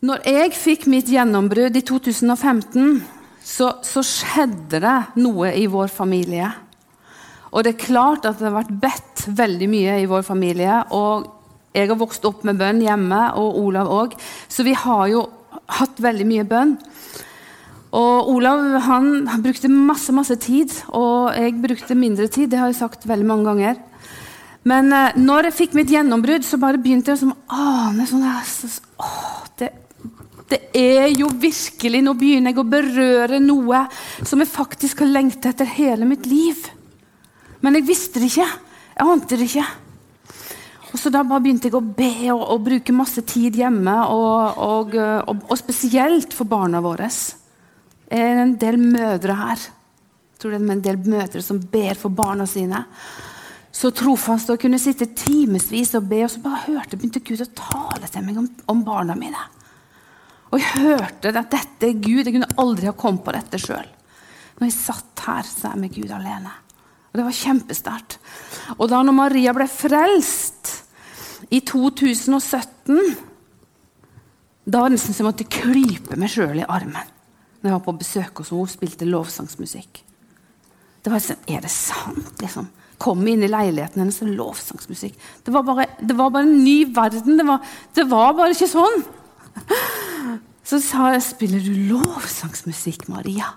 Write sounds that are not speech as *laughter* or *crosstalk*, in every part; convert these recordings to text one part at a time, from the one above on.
Når jeg fikk mitt gjennombrudd i 2015, så, så, skjedde det noe i vår familie. Og det er klart at det har vært bedt veldig mye i vår familie. Og jeg har vokst opp med bønn hjemme, og Olav òg. Så vi har jo hatt veldig mye bønn. Og Olav han, brukte masse, masse tid, og jeg brukte mindre tid. Det har jeg sagt veldig mange ganger. Men eh, når jeg fikk mitt gjennombrudd, så bare begynte jeg å ane sånn, åh, det, er jo virkelig Nå begynner jeg å berøre noe som jeg faktisk har lengtet etter hele mitt liv. Men jeg visste det ikke. Jeg ante det ikke. Og så da bare begynte jeg å be og, og bruke masse tid hjemme, og, og, og, spesielt for barna våre. Det er en del mødre her. Jeg tror det er en del mødre som ber for barna sine så trofast å kunne sitte timevis og be, og så bare hørte, begynte Gud å tale til meg om, om, barna mine. Og jeg hørte at dette er Gud. Jeg kunne aldri ha kommet på dette sjøl. Når jeg satt her så er jeg med Gud alene. Og Det var kjempesterkt. Og da når Maria ble frelst i 2017 Da var det nesten som jeg måtte klype meg sjøl i armen når jeg var på besøk hos henne og spilte lovsangsmusikk. Det var sånn, Er det sant? liksom? kom inn i leiligheten hennes og lovsangsmusikk. Det var, bare, det var bare, en ny verden. Det var, det var, bare ikke sånn. Så sa jeg, 'Spiller du lovsangsmusikk, Maria?'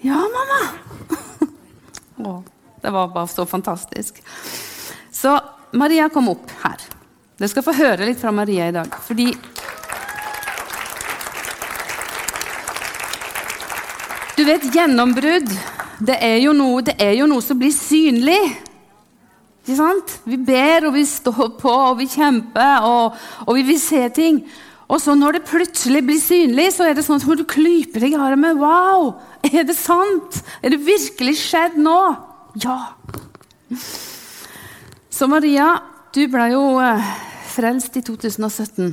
'Ja, mamma.' *laughs* Å, det var bare så fantastisk. Så Maria kom opp her. Dere skal få høre litt fra Maria i dag. fordi Du vet, gjennombrudd det er noe, er jo noe som blir synlig. Ikke sant? Vi ber, og vi står på, og vi kjemper, og, og vi vil se ting. Og så når det plutselig blir synlig, så er det sånn at du klyper deg i armen. Wow! Er det sant? Er det virkelig skjedd nå? Ja. Så Maria, du ble jo eh, frelst i 2017.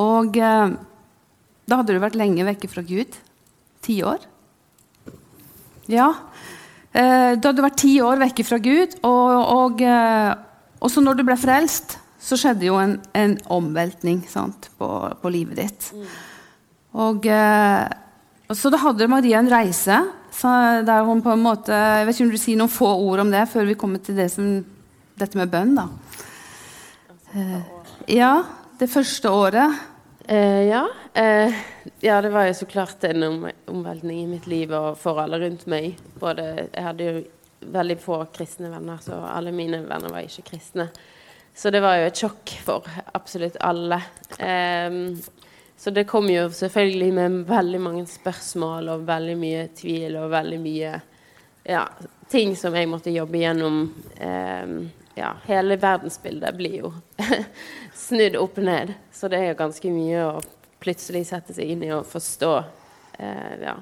Og eh, da hadde du vært lenge vekke fra Gud. Ti år. Ja. Eh, da hadde du vært ti år vekke fra Gud, og, og, eh, og, så når du ble frelst, så skjedde jo en, en omveltning sant, på, på, livet ditt. Mm. Og, eh, så da hadde Maria en reise der hun på en måte Jeg vet ikke om du sier noen få ord om det før vi kommer til det som, dette med bønn. da. Eh, ja, det første året. Eh, ja. Eh, ja, det var jo så klart en om, omveltning i mitt liv og for alle rundt meg. Både, jeg hadde jo veldig få kristne venner, så alle mine venner var ikke kristne. Så det var jo et sjokk for absolutt alle. Eh, så det kom jo selvfølgelig med veldig mange spørsmål og veldig mye tvil og veldig mye ja, ting som jeg måtte jobbe gjennom. Eh, ja, hele verdensbildet blir jo *laughs* snudd opp ned. Så det er jo ganske mye å plutselig sette seg inn i og forstå. Eh, ja.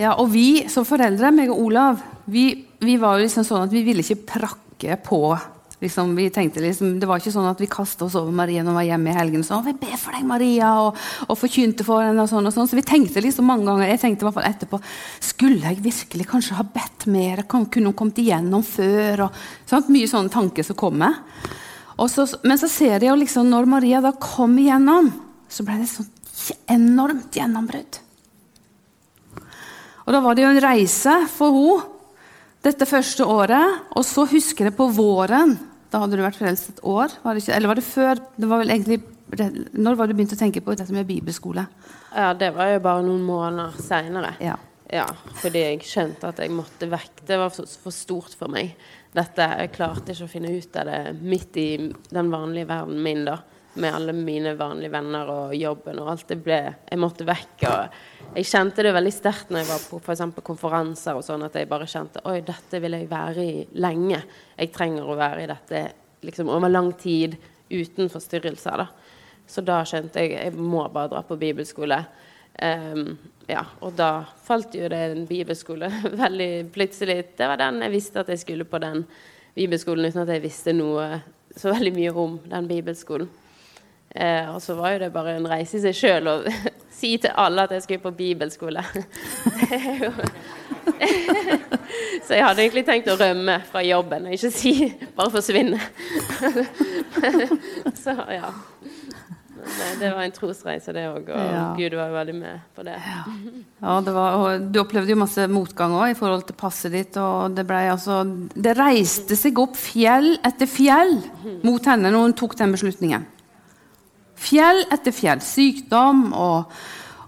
ja. og vi som foreldre, meg og Olav, vi, vi var jo liksom sånn at vi ville ikke prakke på Liksom, vi tenkte liksom, Det var ikke sånn at vi kasta oss over Maria når hun var hjemme i helgen. Så, vi ber for deg, Maria, og, og forkynte for henne. og sånn og sånn. Så vi tenkte liksom mange ganger, jeg tenkte i hvert fall etterpå Skulle jeg virkelig kanskje ha bedt mer? Kunne hun kommet igjennom før? Og, sånn, mye sånne tanker som kommer. Så, men så ser jeg jo liksom, når Maria da kom igjennom, så ble det sånn enormt gjennombrudd. Og da var det jo en reise for henne dette første året. Og så husker jeg på våren. Da hadde du vært frelst et år? Var eller var det før? Det var egentlig, når var du begynt å tenke på dette med bibelskole? Ja, Det var jo bare noen måneder seinere. Ja. ja. fordi jeg skjønte at jeg måtte vekk. Det var for stort for meg. Dette, Jeg klarte ikke å finne ut av det midt i den vanlige verden min. da med alle mine vanlige venner og jobben og alt. Det ble, jeg måtte vekk. og Jeg kjente det veldig sterkt når jeg var på f.eks. konferanser og sånn, at jeg bare kjente oi, dette vil jeg være i lenge. Jeg trenger å være i dette liksom over lang tid uten forstyrrelser. da. Så da skjønte jeg jeg må bare dra på bibelskole. Um, ja, og da falt jo det en bibelskole *laughs* veldig plutselig. Det var den jeg visste at jeg skulle på den bibelskolen uten at jeg visste noe så veldig mye om den bibelskolen. Eh, og så var jo det bare en reise i seg sjøl å *laughs* si til alle at jeg skulle på bibelskole. *laughs* så jeg hadde egentlig tenkt å rømme fra jobben, og ikke si bare forsvinne. så ja. Men det var en trosreise, det òg, og ja. Gud var veldig med på det. Ja, ja det var, og Du opplevde jo masse motgang òg i forhold til passet ditt. og Det, ble, altså, det reiste seg opp fjell etter fjell mot henne når hun tok den beslutningen. Fjell etter fjell. Sykdom og,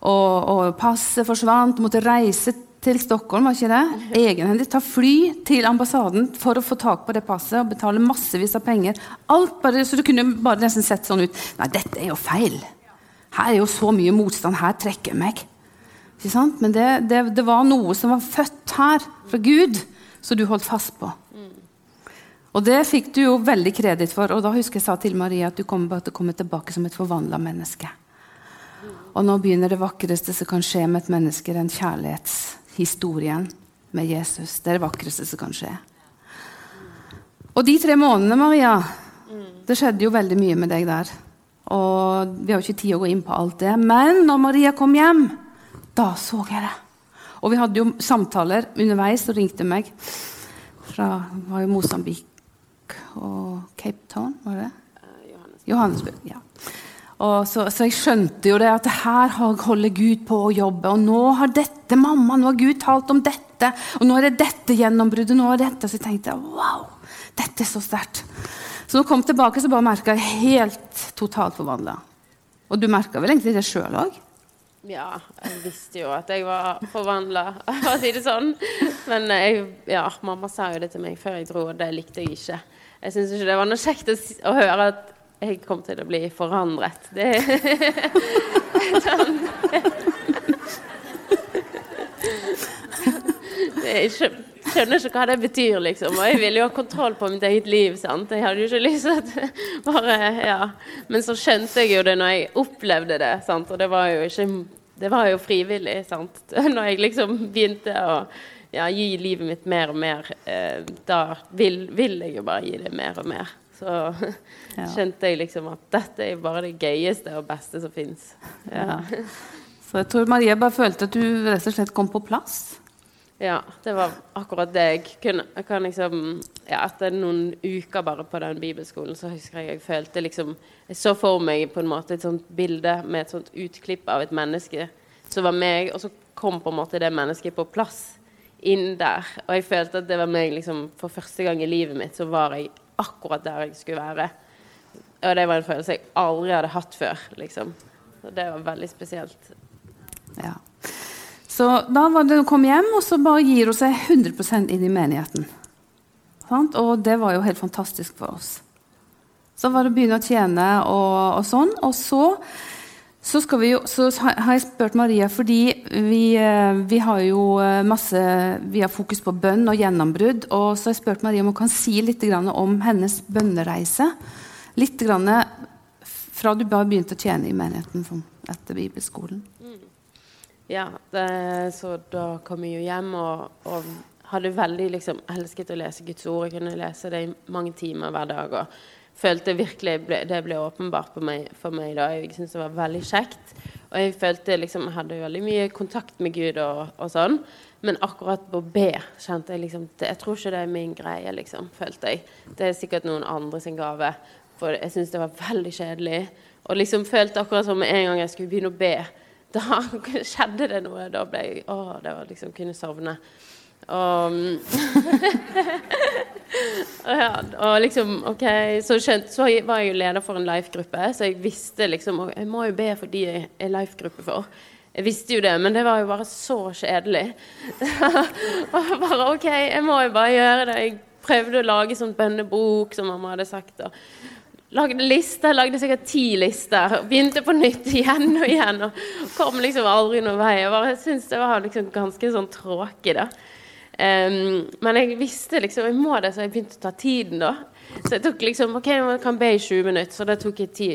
og, og passet forsvant. Måtte reise til Stockholm, var ikke det? Egenhendig. Ta fly til ambassaden for å få tak på det passet og betale massevis av penger. Alt bare, Så du kunne bare nesten sett sånn ut. Nei, dette er jo feil. Her er jo så mye motstand. Her trekker jeg meg. Ikke sant? Men det, det, det var noe som var født her fra Gud, som du holdt fast på. Og det fikk du jo veldig kreditt for. Og da husker jeg sa til Maria at du kommer til å komme tilbake som et forvandla menneske. Og nå begynner det vakreste som kan skje med et menneske, den kjærlighetshistorien med Jesus. Det er det vakreste som kan skje. Og de tre månedene, Maria, det skjedde jo veldig mye med deg der. Og Vi har jo ikke tid å gå inn på alt det. Men når Maria kom hjem, da så jeg det. Og vi hadde jo samtaler underveis og ringte meg fra var jo Mosambik og Cape Town, var det det? Johannesburg. ja. Så, så, jeg skjønte jo det at her holder Gud på å jobbe. Og nå har dette, mamma, nå har Gud talt om dette. Og nå er det dette gjennombruddet. nå er dette. Så jeg tenkte wow, dette er så sterkt. Så når jeg kom tilbake, så bare merka jeg helt totalt forvandla. Og du merka vel egentlig det sjøl òg? Ja, jeg visste jo at jeg var forvandla, *laughs* for å si det sånn. Men jeg, ja, mamma sa jo det til meg før jeg dro, og det likte jeg ikke. Jeg syns ikke det var noe kjekt å, å, høre at jeg kom til å bli forandret. Det sånn Jeg skjønner ikke hva det betyr, liksom. Og jeg ville jo ha kontroll på mitt eget liv. sant? Jeg hadde jo ikke lyst til å *laughs* bare Ja. Men så skjønte jeg jo det når jeg opplevde det, sant? og det var jo ikke Det var jo frivillig, sant. *laughs* Når jeg liksom begynte å ja, gi livet mitt mer og mer, eh, da vil, vil, jeg jo bare gi det mer og mer. Så *laughs* skjønte jeg liksom at dette er bare det gøyeste og beste som fins. Ja. Så jeg tror Maria bare følte at du rett og slett kom på plass? Ja, det var akkurat det. Jeg kunne, jeg kan liksom ja, Etter noen uker bare på den bibelskolen, så husker jeg jeg følte liksom Jeg så for meg på en måte et sånt bilde med et sånt utklipp av et menneske som var meg, og så kom på en måte det mennesket på plass inn der. Og jeg følte at det var meg liksom, For første gang i livet mitt så var jeg akkurat der jeg skulle være. Og det var en følelse jeg aldri hadde hatt før. liksom. Og det var veldig spesielt. Ja. Så da var det å komme hjem, og så bare gir hun seg 100 inn i menigheten. Og det var jo helt fantastisk for oss. Så var det å begynne å tjene og, og sånn. Og så så, jo, så, har jeg spurt Maria fordi vi, eh, vi, har jo eh, masse Vi har fokus på bønn og gjennombrudd. Og så har jeg spurt Maria om hun kan si litt om hennes bønnereise. Litt fra du bare begynte å tjene i menigheten etter bibelskolen. Mm. Ja, det, så da kom jeg jo hjem og, og hadde veldig liksom, elsket å lese Guds ord. Jeg kunne lese det i mange timer hver dag. og følte virkelig ble, Det ble åpenbart meg, for meg da. Jeg syntes det var veldig kjekt. Og jeg følte liksom Jeg hadde veldig mye kontakt med Gud og, og sånn. Men akkurat på B kjente jeg liksom det, Jeg tror ikke det er min greie, liksom, følte jeg. Det er sikkert noen andre sin gave. For jeg syntes det var veldig kjedelig. Og liksom følte akkurat som med en gang jeg skulle begynne å be, *laughs* da skjedde det noe. Da ble jeg Å, det var liksom Kunne sovne. Og, *laughs* ja, og liksom OK, så, skjønt, så, var jeg jo leder for en life-gruppe, så jeg visste liksom og Jeg må jo be for de jeg er life-gruppe for. Jeg visste jo det, men det var jo bare så kjedelig. *laughs* og bare OK, jeg må jo bare gjøre det. Jeg prøvde å lage sånn bønnebok, som mamma hadde sagt. og Lagde lister, lagde sikkert ti lister. Begynte på nytt *laughs* igjen og igjen. Og kom liksom aldri noen vei. Jeg syntes det var liksom ganske sånn tråkig, da. Um, men jeg visste liksom jeg må det, så jeg begynte å ta tiden, da. Så jeg tok liksom OK, jeg kan be i 20 minutter. Så da tok jeg ti,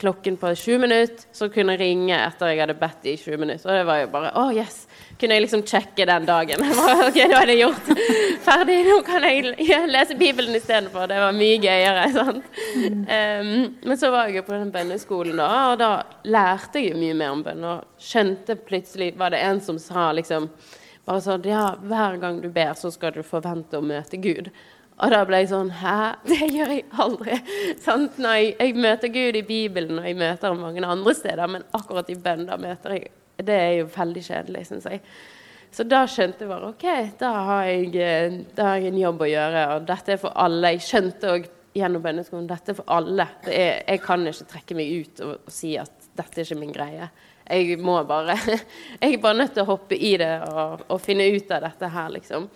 klokken på 20 minutter. Så kunne jeg ringe etter jeg hadde bedt i 20 minutter. Og det var jo bare Å, oh, yes! Kunne jeg liksom sjekke den dagen. *laughs* Bare, OK, nå er det gjort. *laughs* Ferdig. Nå kan jeg lese Bibelen istedenfor. Det var mye gøyere. *laughs* sant? Um, men så var jeg jo på den bønneskolen, da, og da lærte jeg jo mye mer om bønn. Og skjønte plutselig Var det en som sa liksom Bare sånn Ja, hver gang du ber, så skal du forvente å møte Gud. Og da ble jeg sånn Hæ? Det gjør jeg aldri. Sant? Når jeg, jeg, møter Gud i Bibelen, og jeg møter ham mange andre steder, men akkurat i bønn, da møter jeg Det er jo veldig kjedelig, syns jeg. Så da skjønte jeg bare OK, da har jeg, eh, da har jeg en jobb å gjøre, og dette er for alle. Jeg skjønte òg gjennom bønneskolen dette er for alle. Er, jeg kan ikke trekke meg ut og, og si at dette er ikke min greie. Jeg må bare *laughs* Jeg er bare nødt til å hoppe i det og, og finne ut av dette her, liksom.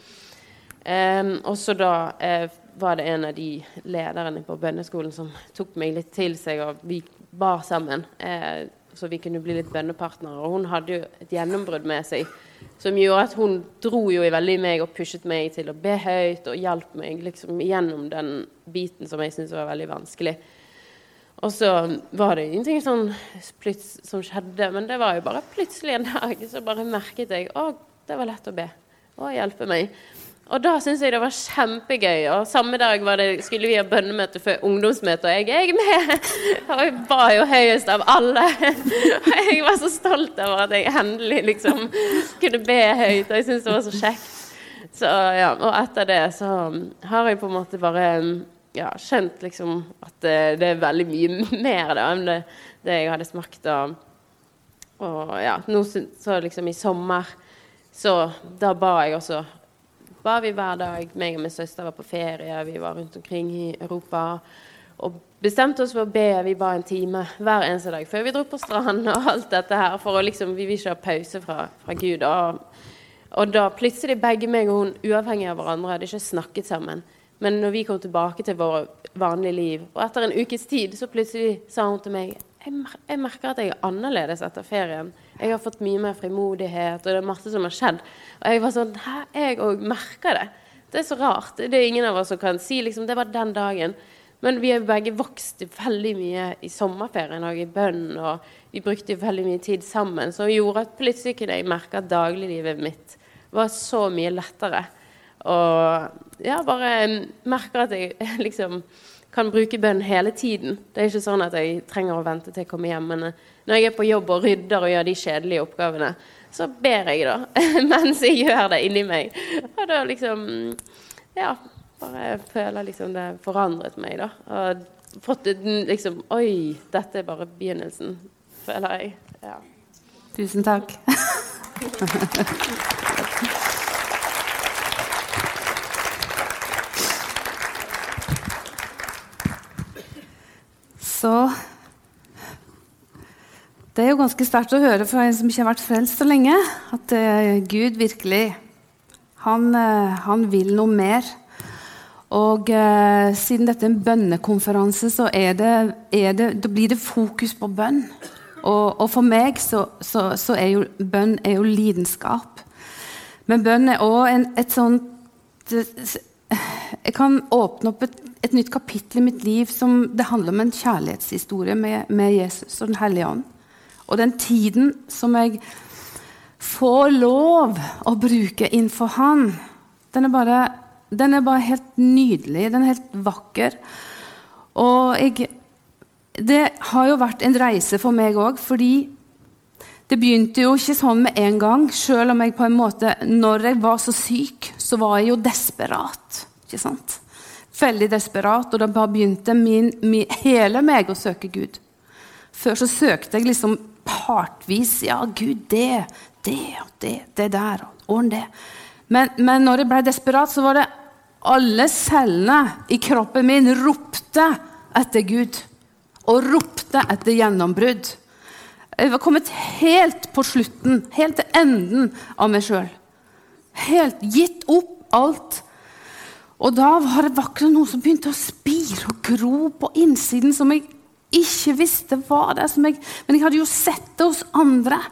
Um, og så da uh, var det en av de lederne på bønneskolen som tok meg litt til seg, og vi bar sammen. Uh, så vi kunne bli litt bønnepartnere. Og hun hadde jo et gjennombrudd med seg som gjorde at hun dro jo veldig i meg og pushet meg til å be høyt og hjalp meg liksom gjennom den biten som jeg syntes var veldig vanskelig. Og så var det ingenting sånn som skjedde, men det var jo bare plutselig en dag så bare merket jeg å, det var lett å be. Å hjelpe meg. Og da syns jeg det var kjempegøy. Og samme dag det, skulle vi ha bønnemøte før ungdomsmøte, og jeg, er med! *laughs* Og jeg ba jo høyest av alle. *laughs* Og jeg var så stolt over at jeg endelig liksom kunne be høyt, og jeg syntes det var så kjekt. Så, ja, og etter det så har jeg på en måte bare ja, skjønt liksom at det, det, er veldig mye *laughs* mer da, enn det, det jeg hadde smakt. Og, og ja, nå så liksom i sommer så da ba jeg også ba vi hver dag. Meg og min søster var på ferie, vi var rundt omkring i Europa. Og bestemte oss for å be. Vi ba en time hver eneste dag før vi dro på stranden og *laughs* alt dette her. For å liksom, vi vil ikke ha pause fra, fra Gud. Og, og, da plutselig begge meg og hun, uavhengig av hverandre, hadde ikke snakket sammen. Men når vi kom tilbake til vårt vanlige liv, og etter en ukes tid, så plutselig sa hun til meg jeg, merker at jeg er annerledes etter ferien. Jeg har fått mye mer frimodighet, og det er masse som har skjedd. Og jeg var sånn Hæ, jeg òg merker det. Det er så rart. Det er ingen av oss som kan si liksom, det var den dagen. Men vi har begge vokst veldig mye i sommerferien og i bønn, og vi brukte veldig mye tid sammen, som gjorde at plutselig kunne jeg merke at dagliglivet mitt var så mye lettere. Og ja, bare merker at jeg *laughs* liksom kan bruke bønn hele tiden. Det er ikke sånn at jeg trenger å vente til jeg kommer hjem. Men eh, når jeg er på jobb og rydder og gjør de kjedelige oppgavene, så ber jeg da *laughs* mens jeg gjør det inni meg. Og da liksom Ja, bare føler liksom det forandret meg, da. Og fått liksom Oi, dette er bare begynnelsen, føler jeg. Ja. Tusen takk. *laughs* Så det er jo ganske sterkt å høre fra en som ikke har vært frelst så lenge, at uh, Gud virkelig han, uh, han, vil noe mer. Og uh, siden dette er en bønnekonferanse, så er det, er det, blir det fokus på bønn. Og, og for meg så, så, så, er jo bønn er jo lidenskap. Men bønn er òg et sånt Jeg kan åpne opp et et nytt kapittel i mitt liv som det handler om en kjærlighetshistorie med, med Jesus og Den hellige ånd. Og den tiden som jeg får lov å bruke innenfor Han, den er bare, den er bare helt nydelig. Den er helt vakker. Og jeg, det har jo vært en reise for meg òg, fordi det begynte jo ikke sånn med en gang. Selv om jeg på en måte, når jeg var så syk, så var jeg jo desperat. ikke sant? Veldig desperat, og da bare begynte min, min, hele meg å søke Gud. Før så søkte jeg liksom partvis. Ja, Gud, det, det og det, det der. Ordn det. Men, men når jeg ble desperat, så var det alle cellene i kroppen min ropte etter Gud. Og ropte etter gjennombrudd. Jeg var kommet helt på slutten, helt til enden av meg sjøl. Helt gitt opp alt og da var det vakre noe som begynte å spire og gro på innsiden, som jeg ikke visste var der. Jeg, men jeg hadde jo sett det hos andre.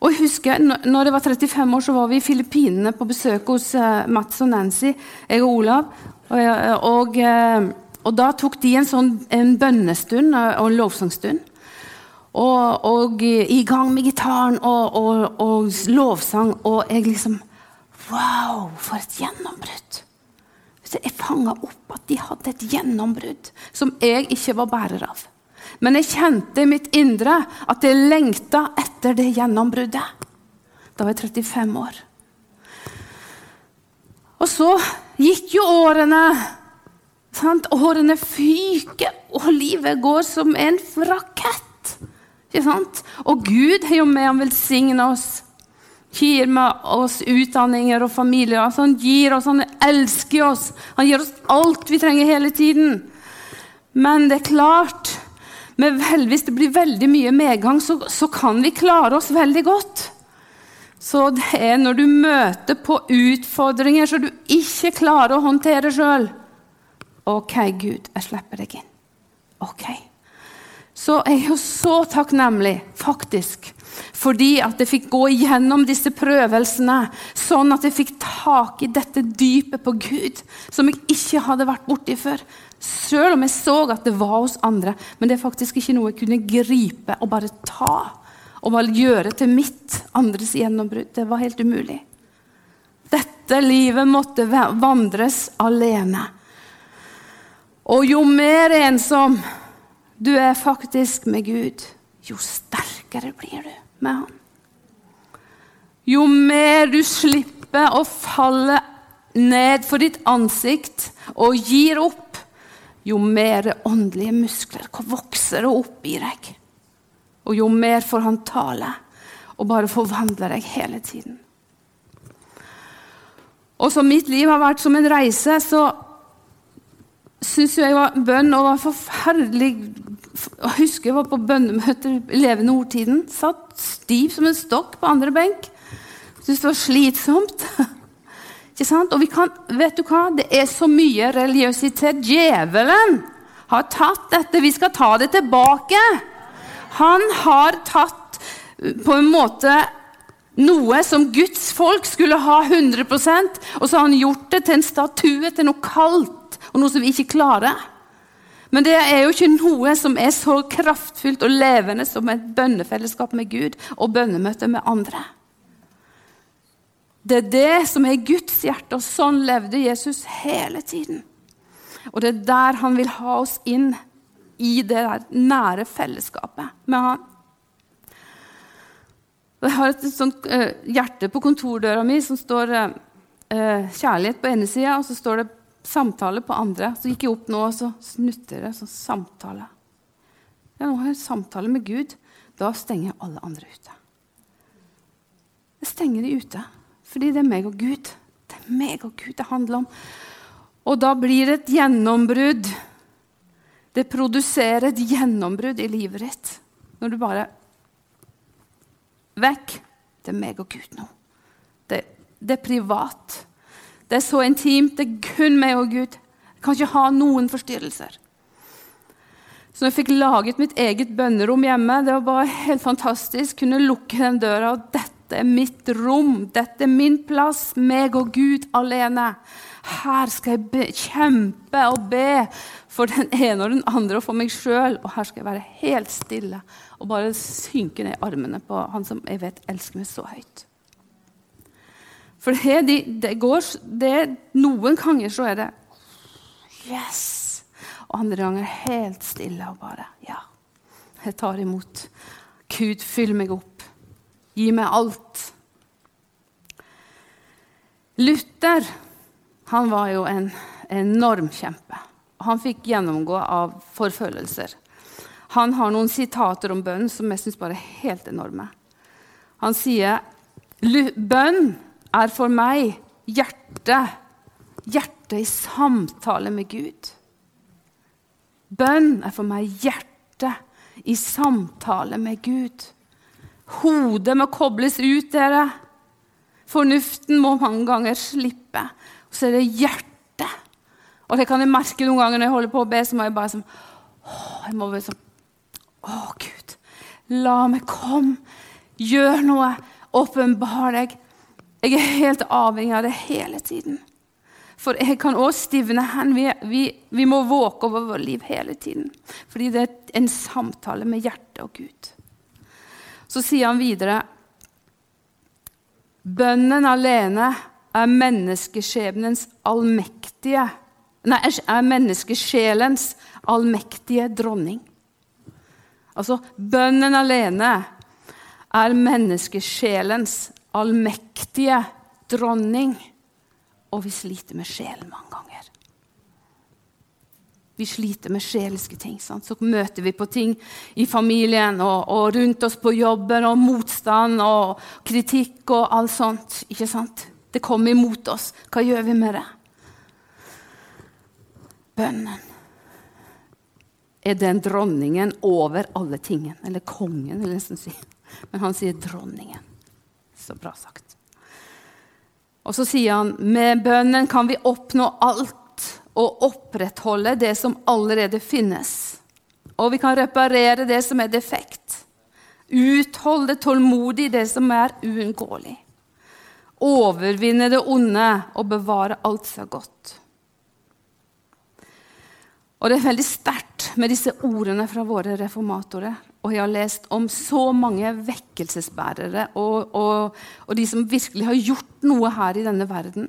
Og jeg husker, når jeg var 35 år, så var vi i Filippinene på besøk hos uh, Mats og Nancy, jeg og Olav. Og, og, uh, og da tok de en sånn en bønnestund og en lovsangstund. Og, og, i gang med gitaren og, og lovsang. Og jeg liksom Wow, for et gjennombrudd! Så jeg fanga opp at de hadde et gjennombrudd som jeg ikke var bærer av. Men jeg kjente i mitt indre at jeg lengta etter det gjennombruddet. Da var jeg 35 år. Og så gikk jo årene. Sant? Årene fyker, og livet går som en rakett. Ikke sant? Og Gud har jo med han velsigna oss. Gir med oss utdanninger og familier. Altså han gir oss, han elsker oss. Han gir oss alt vi trenger hele tiden. Men det er klart vel, Hvis det blir veldig mye medgang, så, så kan vi klare oss veldig godt. Så det er når du møter på utfordringer som du ikke klarer å håndtere sjøl OK, Gud, jeg slipper deg inn. OK. Så jeg er jo så takknemlig, faktisk, fordi at jeg fikk gå igjennom disse prøvelsene, sånn at jeg fikk tak i dette dypet på Gud, som jeg ikke hadde vært borti før. Selv om jeg så at det var hos andre, men det er faktisk ikke noe jeg kunne gripe og bare ta og bare gjøre til mitt andres gjennombrudd. Det var helt umulig. Dette livet måtte vandres alene. Og jo mer ensom du er faktisk med Gud, jo sterkere blir du med Han. Jo mer du slipper å falle ned for ditt ansikt og gir opp, jo mer åndelige muskler vokser det opp i deg. Og jo mer får han tale og bare forvandle deg hele tiden. Og som mitt liv har vært som en reise, så syns jeg var bønn og var forferdelig Jeg husker jeg var på bønnemøter Levende Ordtiden. Satt stiv som en stokk på andre benk. Syntes det var slitsomt. *laughs* Ikke sant? Og vi kan, vet du hva? Det er så mye religiøsitet. Djevelen har tatt dette. Vi skal ta det tilbake. Han har tatt på en måte noe som Guds folk skulle ha 100% og så har han gjort det til en statue, til noe kaldt og noe som vi ikke klarer. Men det er jo ikke noe som er så kraftfullt og levende som et bønnefellesskap med Gud og bønnemøte med andre. Det er det som er Guds hjerte, og sånn levde Jesus hele tiden. Og det er der han vil ha oss inn i det der nære fellesskapet med han. Jeg har et sånt uh, hjerte på kontordøra mi som står uh, 'kjærlighet' på ene sida, og så står det 'samtale' på andre. Så gikk jeg opp nå, og så snutter det sånn samtale. Jeg nå har jeg samtale med Gud. Da stenger jeg alle andre ute. Jeg stenger de ute, fordi det er meg og Gud. Det er meg og Gud det handler om. Og da blir det et gjennombrudd det produserer et gjennombrudd i livet ditt når du bare Vekk. Det er meg og Gud nå. Det, det, er privat. Det er så intimt. Det er kun meg og Gud. Jeg kan ikke ha noen forstyrrelser. Så når jeg fikk laget mitt eget bønnerom hjemme. Det var bare helt fantastisk. Kunne lukke den døra. og Dette er mitt rom. Dette er min plass. Meg og Gud alene. Her skal jeg be, kjempe og be for den ene og den andre og for meg sjøl. Og her skal jeg være helt stille og bare synke ned i armene på han som jeg vet elsker meg så høyt. For det, det, det går det, Noen ganger så er det Yes! Og andre ganger helt stille og bare Ja, jeg tar imot. Gud, fyll meg opp. Gi meg alt. Luther han var jo en enorm kjempe. Han fikk gjennomgå av forfølgelser. Han har noen sitater om bønn som jeg syns bare er helt enorme. Han sier bønn er for meg hjertet. Hjertet i samtale med Gud. Bønn er for meg hjertet i samtale med Gud. Hodet må kobles ut, dere. Fornuften må mange ganger slippe. Og så er det hjertet. Og det kan jeg merke noen ganger når jeg holder på å be, så må jeg bare sånn Å, jeg må bare sånn Å, Gud, la meg komme. Gjør noe. Åpenbar deg. Jeg er helt avhengig av det hele tiden. For jeg kan òg stivne hen. Vi, vi, vi, må våke over vårt liv hele tiden. Fordi det er en samtale med hjertet og Gud. Så sier han videre Bønnen alene er menneskeskjebnens allmektige Nei, er menneskesjelens allmektige dronning. Altså, bønnen alene er menneskesjelens allmektige dronning. og vi sliter med sjelen mange ganger. Vi sliter med sjeliske ting. Sant? Så møter vi på ting i familien og, og, rundt oss på jobben, og motstand og kritikk og alt sånt. Ikke sant? Det kommer imot oss. Hva gjør vi med det? Bønnen er den dronningen over alle tingene. Eller kongen, vil jeg nesten si. Men han sier dronningen. Så bra sagt. Og så sier han med bønnen kan vi oppnå alt og opprettholde det som allerede finnes. Og vi kan reparere det som er defekt. Utholde tålmodig det som er uunngåelig. Overvinne det onde og bevare alt som er godt. Og Det er veldig sterkt med disse ordene fra våre reformatorer. Og jeg har lest om så mange vekkelsesbærere og, og, og, de som virkelig har gjort noe her i denne verden.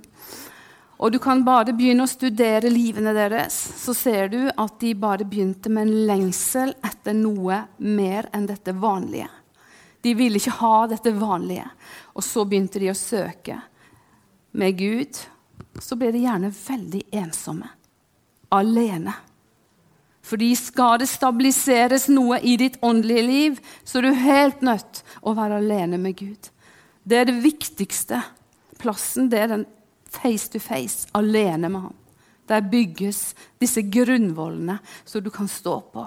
Og Du kan bare begynne å studere livene deres, så ser du at de bare begynte med en lengsel etter noe mer enn dette vanlige. De ville ikke ha dette vanlige. Og så begynte de å søke med Gud. Så ble de gjerne veldig ensomme. Alene. Fordi skal det stabiliseres noe i ditt åndelige liv, så er du helt nødt å være alene med Gud. Det er det viktigste. Plassen det er den face to face, alene med ham. Der bygges disse grunnvollene som du kan stå på.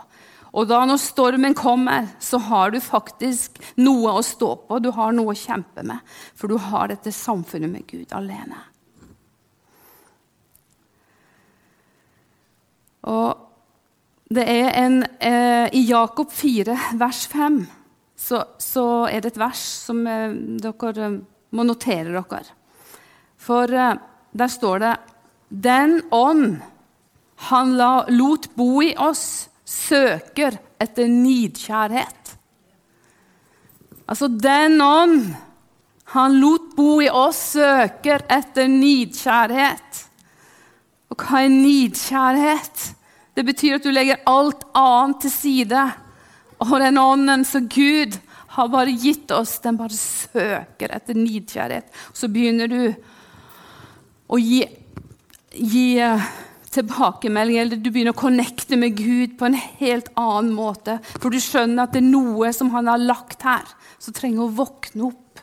Og da når stormen kommer, så har du faktisk noe å stå på. Du har noe å kjempe med, for du har dette samfunnet med Gud alene. Og det er en, eh, I Jakob 4, vers 5, så, så, er det et vers som eh, dere eh, må notere dere. For eh, der står det Den ånd han la, lot bo i oss, søker etter nidkjærhet. Altså, den ånd han lot bo i oss, søker etter nidkjærhet. Og hva er nidkjærhet? Det betyr at du legger alt annet til side. Og den ånden som Gud har bare gitt oss, den bare søker etter nidkjærhet. Så begynner du å gi, gi eh, tilbakemelding, eller du begynner å connecte med Gud på en helt annen måte. For du skjønner at det er noe som han har lagt her, som trenger å våkne opp.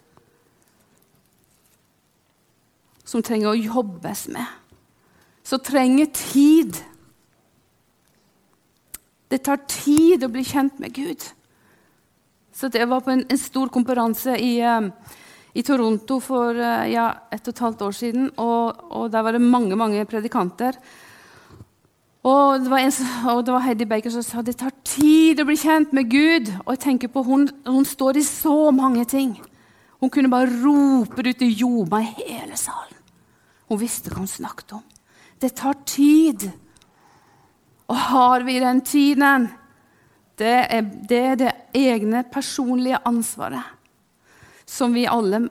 Som trenger å jobbes med. Som trenger tid. Det tar tid å bli kjent med Gud. Så Jeg var på en, en stor konferanse i, um, i Toronto for uh, ja, et og et halvt år siden. Og, og, Der var det mange mange predikanter. Og det, en, og det var, Heidi Baker som sa det tar tid å bli kjent med Gud. Og jeg tenker på, Hun, hun står i så mange ting. Hun kunne bare rope ut i jorda i hele salen. Hun visste hva hun snakket om. Det tar tid. Og har vi den tiden? Det er, det det egne personlige ansvaret som vi alle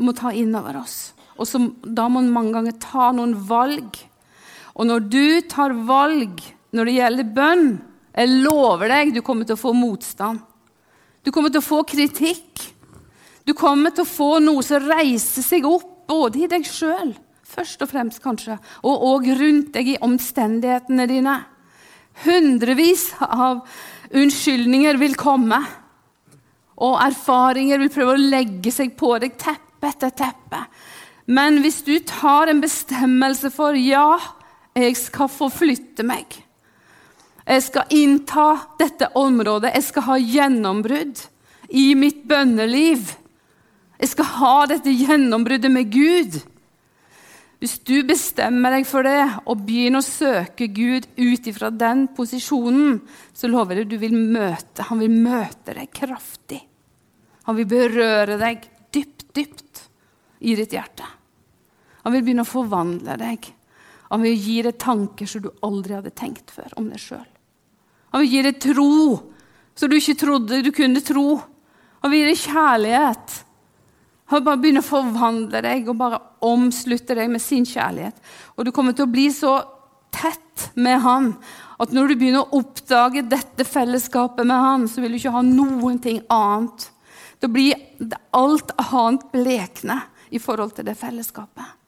må ta inn over oss. Og som, da må man mange ganger ta noen valg. Og når du tar valg når det gjelder bønn, jeg lover deg du kommer til å få motstand. Du kommer til å få kritikk. Du kommer til å få noe som reiser seg opp, både i deg sjøl, først og fremst kanskje, og òg rundt deg i omstendighetene dine. Hundrevis av unnskyldninger vil komme. Og erfaringer vil prøve å legge seg på deg, teppe etter teppe. Men hvis du tar en bestemmelse for ja, jeg skal forflytte meg Jeg skal innta dette området, jeg skal ha gjennombrudd i mitt bønneliv. Jeg skal ha dette gjennombruddet med Gud. Hvis du bestemmer deg for det og begynner å søke Gud ut ifra den posisjonen, så lover jeg du vil møte Han vil møte deg kraftig. Han vil berøre deg dypt, dypt i ditt hjerte. Han vil begynne å forvandle deg. Han vil gi deg tanker som du aldri hadde tenkt før om deg sjøl. Han vil gi deg tro som du ikke trodde du kunne tro. Han vil gi deg kjærlighet han bare begynner å forvandle deg og bare omslutte deg med sin kjærlighet. Og du kommer til å bli så tett med han at når du begynner å oppdage dette fellesskapet med han, så vil du ikke ha noen ting annet. Da blir alt annet blekne i forhold til det fellesskapet.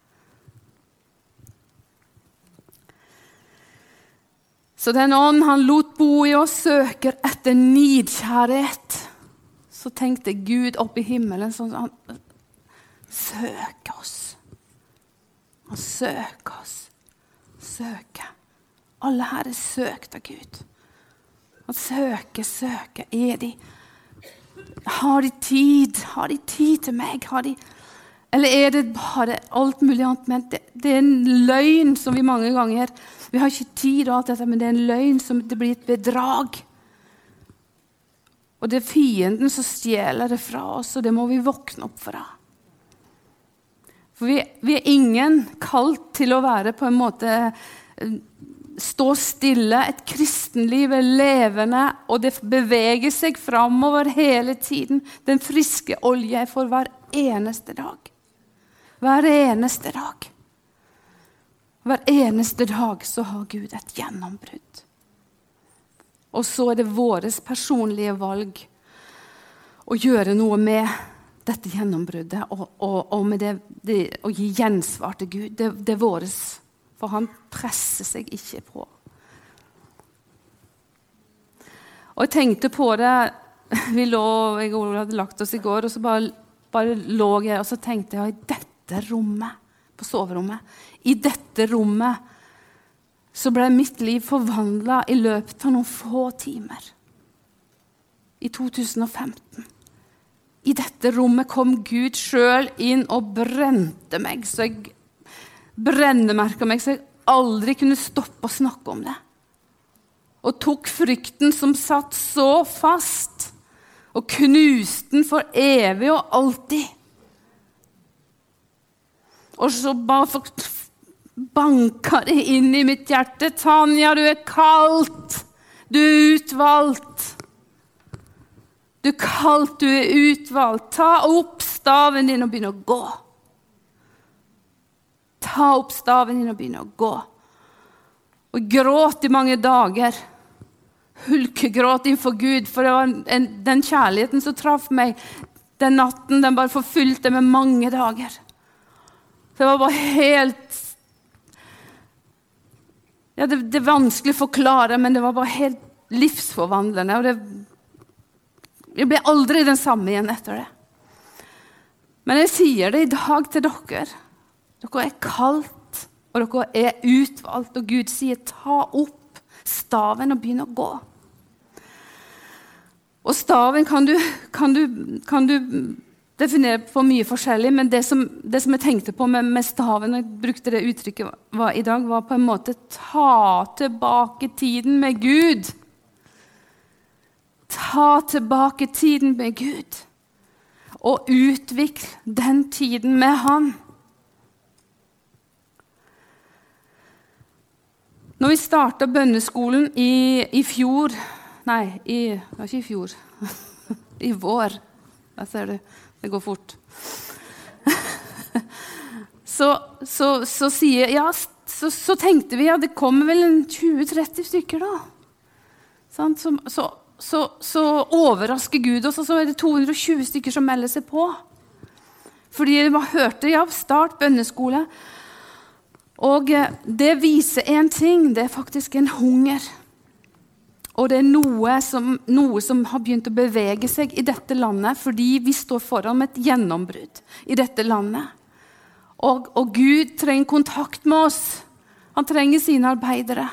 Så den ånd han lot bo i oss, søker etter nidkjærlighet. Så tenkte Gud opp i himmelen sånn, han, søker oss. Han søker oss. Søker. Alle her er søkt av Gud. Han søker, søker. Er de Har de tid? Har de tid til meg? Har de eller er det bare alt mulig annet? Men det, det, er en løgn som vi mange ganger Vi har ikke tid, og alt dette, men det er en løgn som det blir et bedrag. Og det er fienden som stjeler det fra oss, og det må vi våkne opp fra. For vi, vi er ingen kalt til å være på en måte eh, Stå stille. Et kristenliv er levende, og det beveger seg framover hele tiden. Den friske olje er for hver eneste dag. Hver eneste dag. Hver eneste dag så har Gud et gjennombrudd. Og så er det vårt personlige valg å gjøre noe med dette gjennombruddet og, og, og med det, det, å gi gjensvar til Gud. Det, det er vårt. For han presser seg ikke på. Og jeg tenkte på det Vi lå, jeg hadde lagt oss i går, og så bare, bare lå jeg og så tenkte jeg i dette rommet, på soverommet, i dette rommet, så ble mitt liv forvandla i løpet av noen få timer. I 2015. I dette rommet kom Gud sjøl inn og brente meg, så jeg brennemerka meg så jeg aldri kunne stoppe å snakke om det. Og tok frykten som satt så fast, og knuste den for evig og alltid. Og så bare banka det inn i mitt hjerte. Tanja, du er kalt. Du er utvalgt. Du er kalt, du er utvalgt. Ta opp staven din og begynn å gå. Ta opp staven din og begynn å gå. Og gråt i mange dager. Hulkegråt innenfor Gud, for det var en, den kjærligheten som traff meg den natten, den bare forfulgte meg mange dager. Det var bare helt ja, det, det, er vanskelig å forklare, men det var bare helt livsforvandlende. og det, Jeg ble aldri den samme igjen etter det. Men jeg sier det i dag til dere. Dere er kalt, og dere er utvalgt. Og Gud sier, ta opp staven og begynn å gå. Og staven kan du, kan du, kan du definere på mye forskjellig, men det som, det som jeg tenkte på med, med staven jeg brukte det uttrykket var, i dag, var på en måte ta tilbake tiden med Gud. Ta tilbake tiden med Gud. Og utvikle den tiden med Han. Når vi starta bønneskolen i, i, fjor Nei, i, det var ikke i fjor. *laughs* I vår. Der ser du. Det går fort. *laughs* så, så, så, sier Ja, så, så, tenkte vi at ja, det kommer vel 20-30 stykker, da. Sånn, så, så, overrasker Gud oss, og så er det 220 stykker som melder seg på. Fordi de hørte ja, start bønneskole. Og eh, det viser én ting. Det er faktisk en hunger. Og det er noe som, noe som, har begynt å bevege seg i dette landet fordi vi står foran et gjennombrudd i dette landet. Og, og, Gud trenger kontakt med oss. Han trenger sine arbeidere.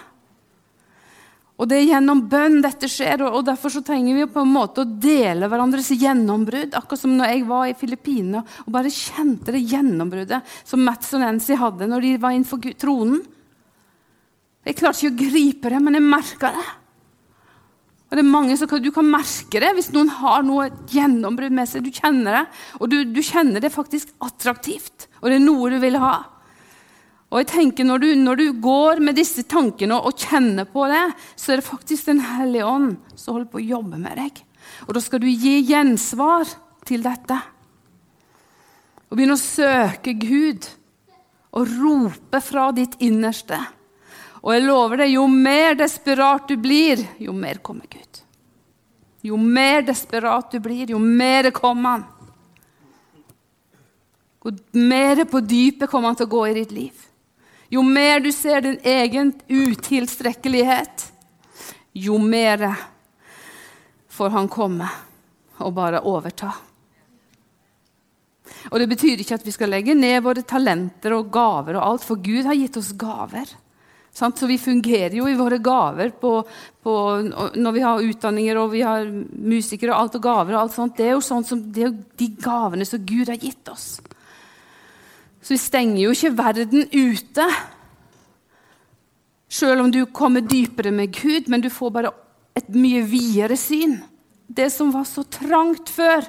Og Det er gjennom bønn dette skjer, og derfor så trenger vi på en måte å dele hverandres gjennombrudd. Akkurat som når jeg var i Filippinene og bare kjente det gjennombruddet som Mats og Nancy hadde når de var innenfor tronen. Jeg klarte ikke å gripe det, men jeg merka det. Og det er mange som kan, Du kan merke det hvis noen har noe gjennombrudd med seg. Du kjenner det, og du, du, kjenner det faktisk attraktivt, og det er noe du vil ha. Og jeg tenker Når du, når du går med disse tankene og, kjenner på det, så er det faktisk Den hellige ånd som holder på å jobbe med deg. Og da skal du gi gjensvar til dette. Og begynne å søke Gud og rope fra ditt innerste. Og jeg lover deg, jo mer desperat du blir, jo mer kommer Gud. Jo mer desperat du blir, jo mer kommer han. Jo mer på dypet kommer han til å gå i ditt liv. Jo mer du ser din egen utilstrekkelighet, jo mer får han komme og bare overta. Og Det betyr ikke at vi skal legge ned våre talenter og gaver, og alt, for Gud har gitt oss gaver. Sant? Så vi fungerer jo i våre gaver på, på, når vi har utdanninger og vi har musikere og alt og gaver. og alt sånt. Det er jo sånn som, det er de gavene som Gud har gitt oss. Så vi stenger jo ikke verden ute. Selv om du kommer dypere med Gud, men du får bare et mye videre syn. Det som var så trangt før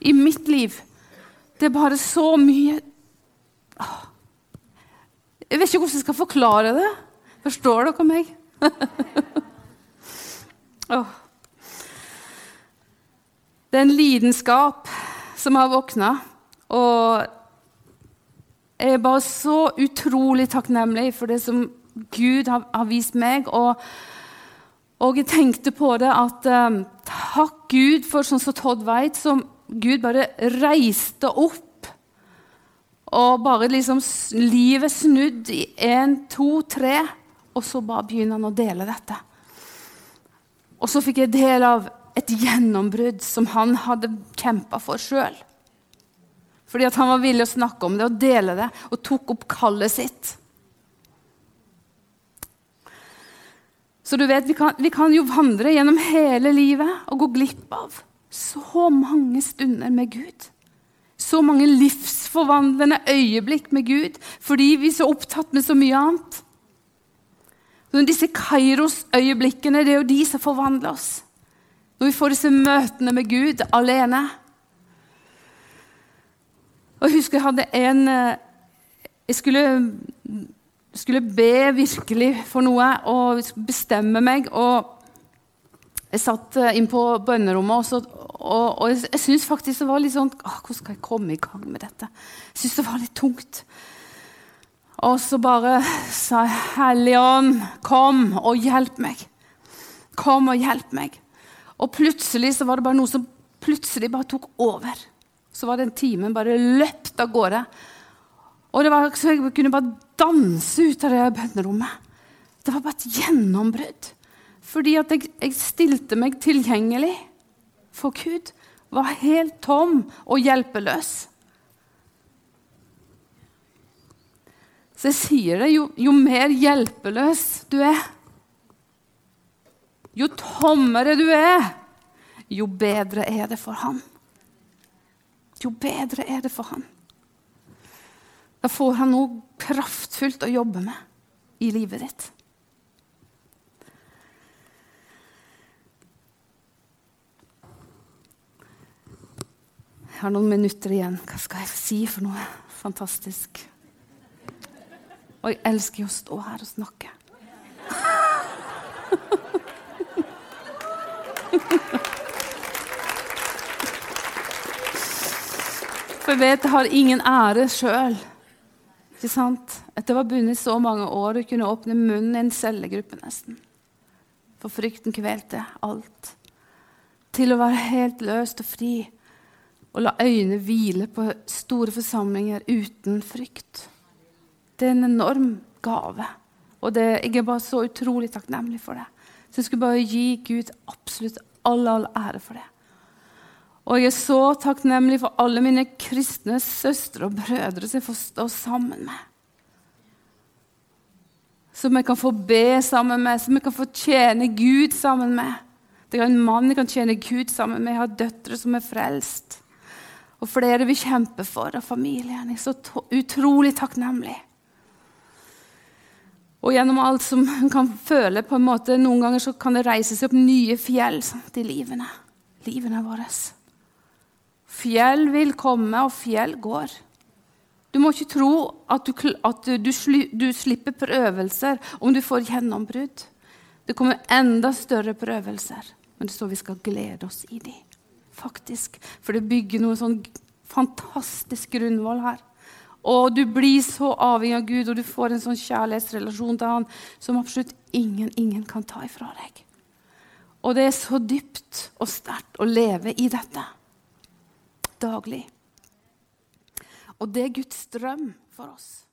i mitt liv, det er bare så mye Jeg vet ikke hvordan jeg skal forklare det. Forstår dere meg? *laughs* Det er en lidenskap som har våkna. Og jeg er bare så utrolig takknemlig for det som Gud har, har vist meg. Og, og, jeg tenkte på det at um, takk Gud for sånn som Todd veit, som Gud bare reiste opp. Og bare liksom livet snudd i én, to, tre. Og så bare begynner han å dele dette. Og så fikk jeg del av et gjennombrudd som han hadde kjempa for sjøl. Fordi at han var villig å snakke om det og dele det, og tok opp kallet sitt. Så du vet, vi kan, vi kan jo vandre gjennom hele livet og gå glipp av så mange stunder med Gud. Så mange livsforvandlende øyeblikk med Gud fordi vi er så opptatt med så mye annet. Så disse Kairos-øyeblikkene det er jo de som forvandler oss. Når vi får disse møtene med Gud alene. Og Jeg husker jeg hadde en eh, Jeg skulle, skulle be virkelig for noe og bestemme meg. og jeg satt eh, inn på bønnerommet, og, så, og, og jeg, jeg syntes faktisk det var litt sånn Hvordan skal jeg komme i gang med dette? Jeg syntes det var litt tungt. Og så bare sa jeg, Hellige Ånd, kom og hjelp meg. Kom og hjelp meg. Og plutselig så var det bare noe som plutselig bare tok over. Så var den timen bare løpt av gårde. Og det var så jeg kunne bare danse ut av det bønnerommet. Det var bare et gjennombrudd. Fordi at jeg, jeg stilte meg tilgjengelig for Gud. Var helt tom og hjelpeløs. Så jeg sier det, jo, jo mer hjelpeløs du er, jo tommere du er, jo bedre er det for ham. Jo bedre er det for ham. Da får han noe kraftfullt å jobbe med i livet ditt. Jeg har noen minutter igjen. Hva skal jeg si for noe fantastisk? Og jeg elsker jo å stå her og snakke. *laughs* For vet jeg har ingen ære sjøl. Ikke sant? Etter å ha bundet så mange år og kunne åpne munnen i en cellegruppe nesten. For frykten kvelte alt. Til å være helt løst og fri og la øynene hvile på store forsamlinger uten frykt. Det er en enorm gave. Og det, jeg er bare så utrolig takknemlig for det. Så jeg skulle bare gi Gud absolutt all, all ære for det. Og jeg er så takknemlig for alle mine kristne søstre og brødre som jeg får stå sammen med. Som jeg kan få be sammen med, som jeg kan få tjene Gud sammen med. Det er en mann jeg kan tjene Gud sammen med. Jeg har døtre som er frelst og flere vi kjemper for, av familien. Jeg er så utrolig takknemlig. Og gjennom alt som en kan føle på en måte, Noen ganger så kan det reise seg opp nye fjell sant, i livene, livene våre. Fjell vil komme, og fjell går. Du må ikke tro at, du, at du, du, slipper prøvelser om du får gjennombrudd. Det kommer enda større prøvelser, men det står vi skal glede oss i de. faktisk. For det bygger noe sånn fantastisk grunnvoll her. Og du blir så avhengig av Gud, og du får en sånn kjærlighetsrelasjon til Han som absolutt ingen, ingen kan ta ifra deg. Og det er så dypt og sterkt å leve i dette daglig. Og det er Guds drøm for oss.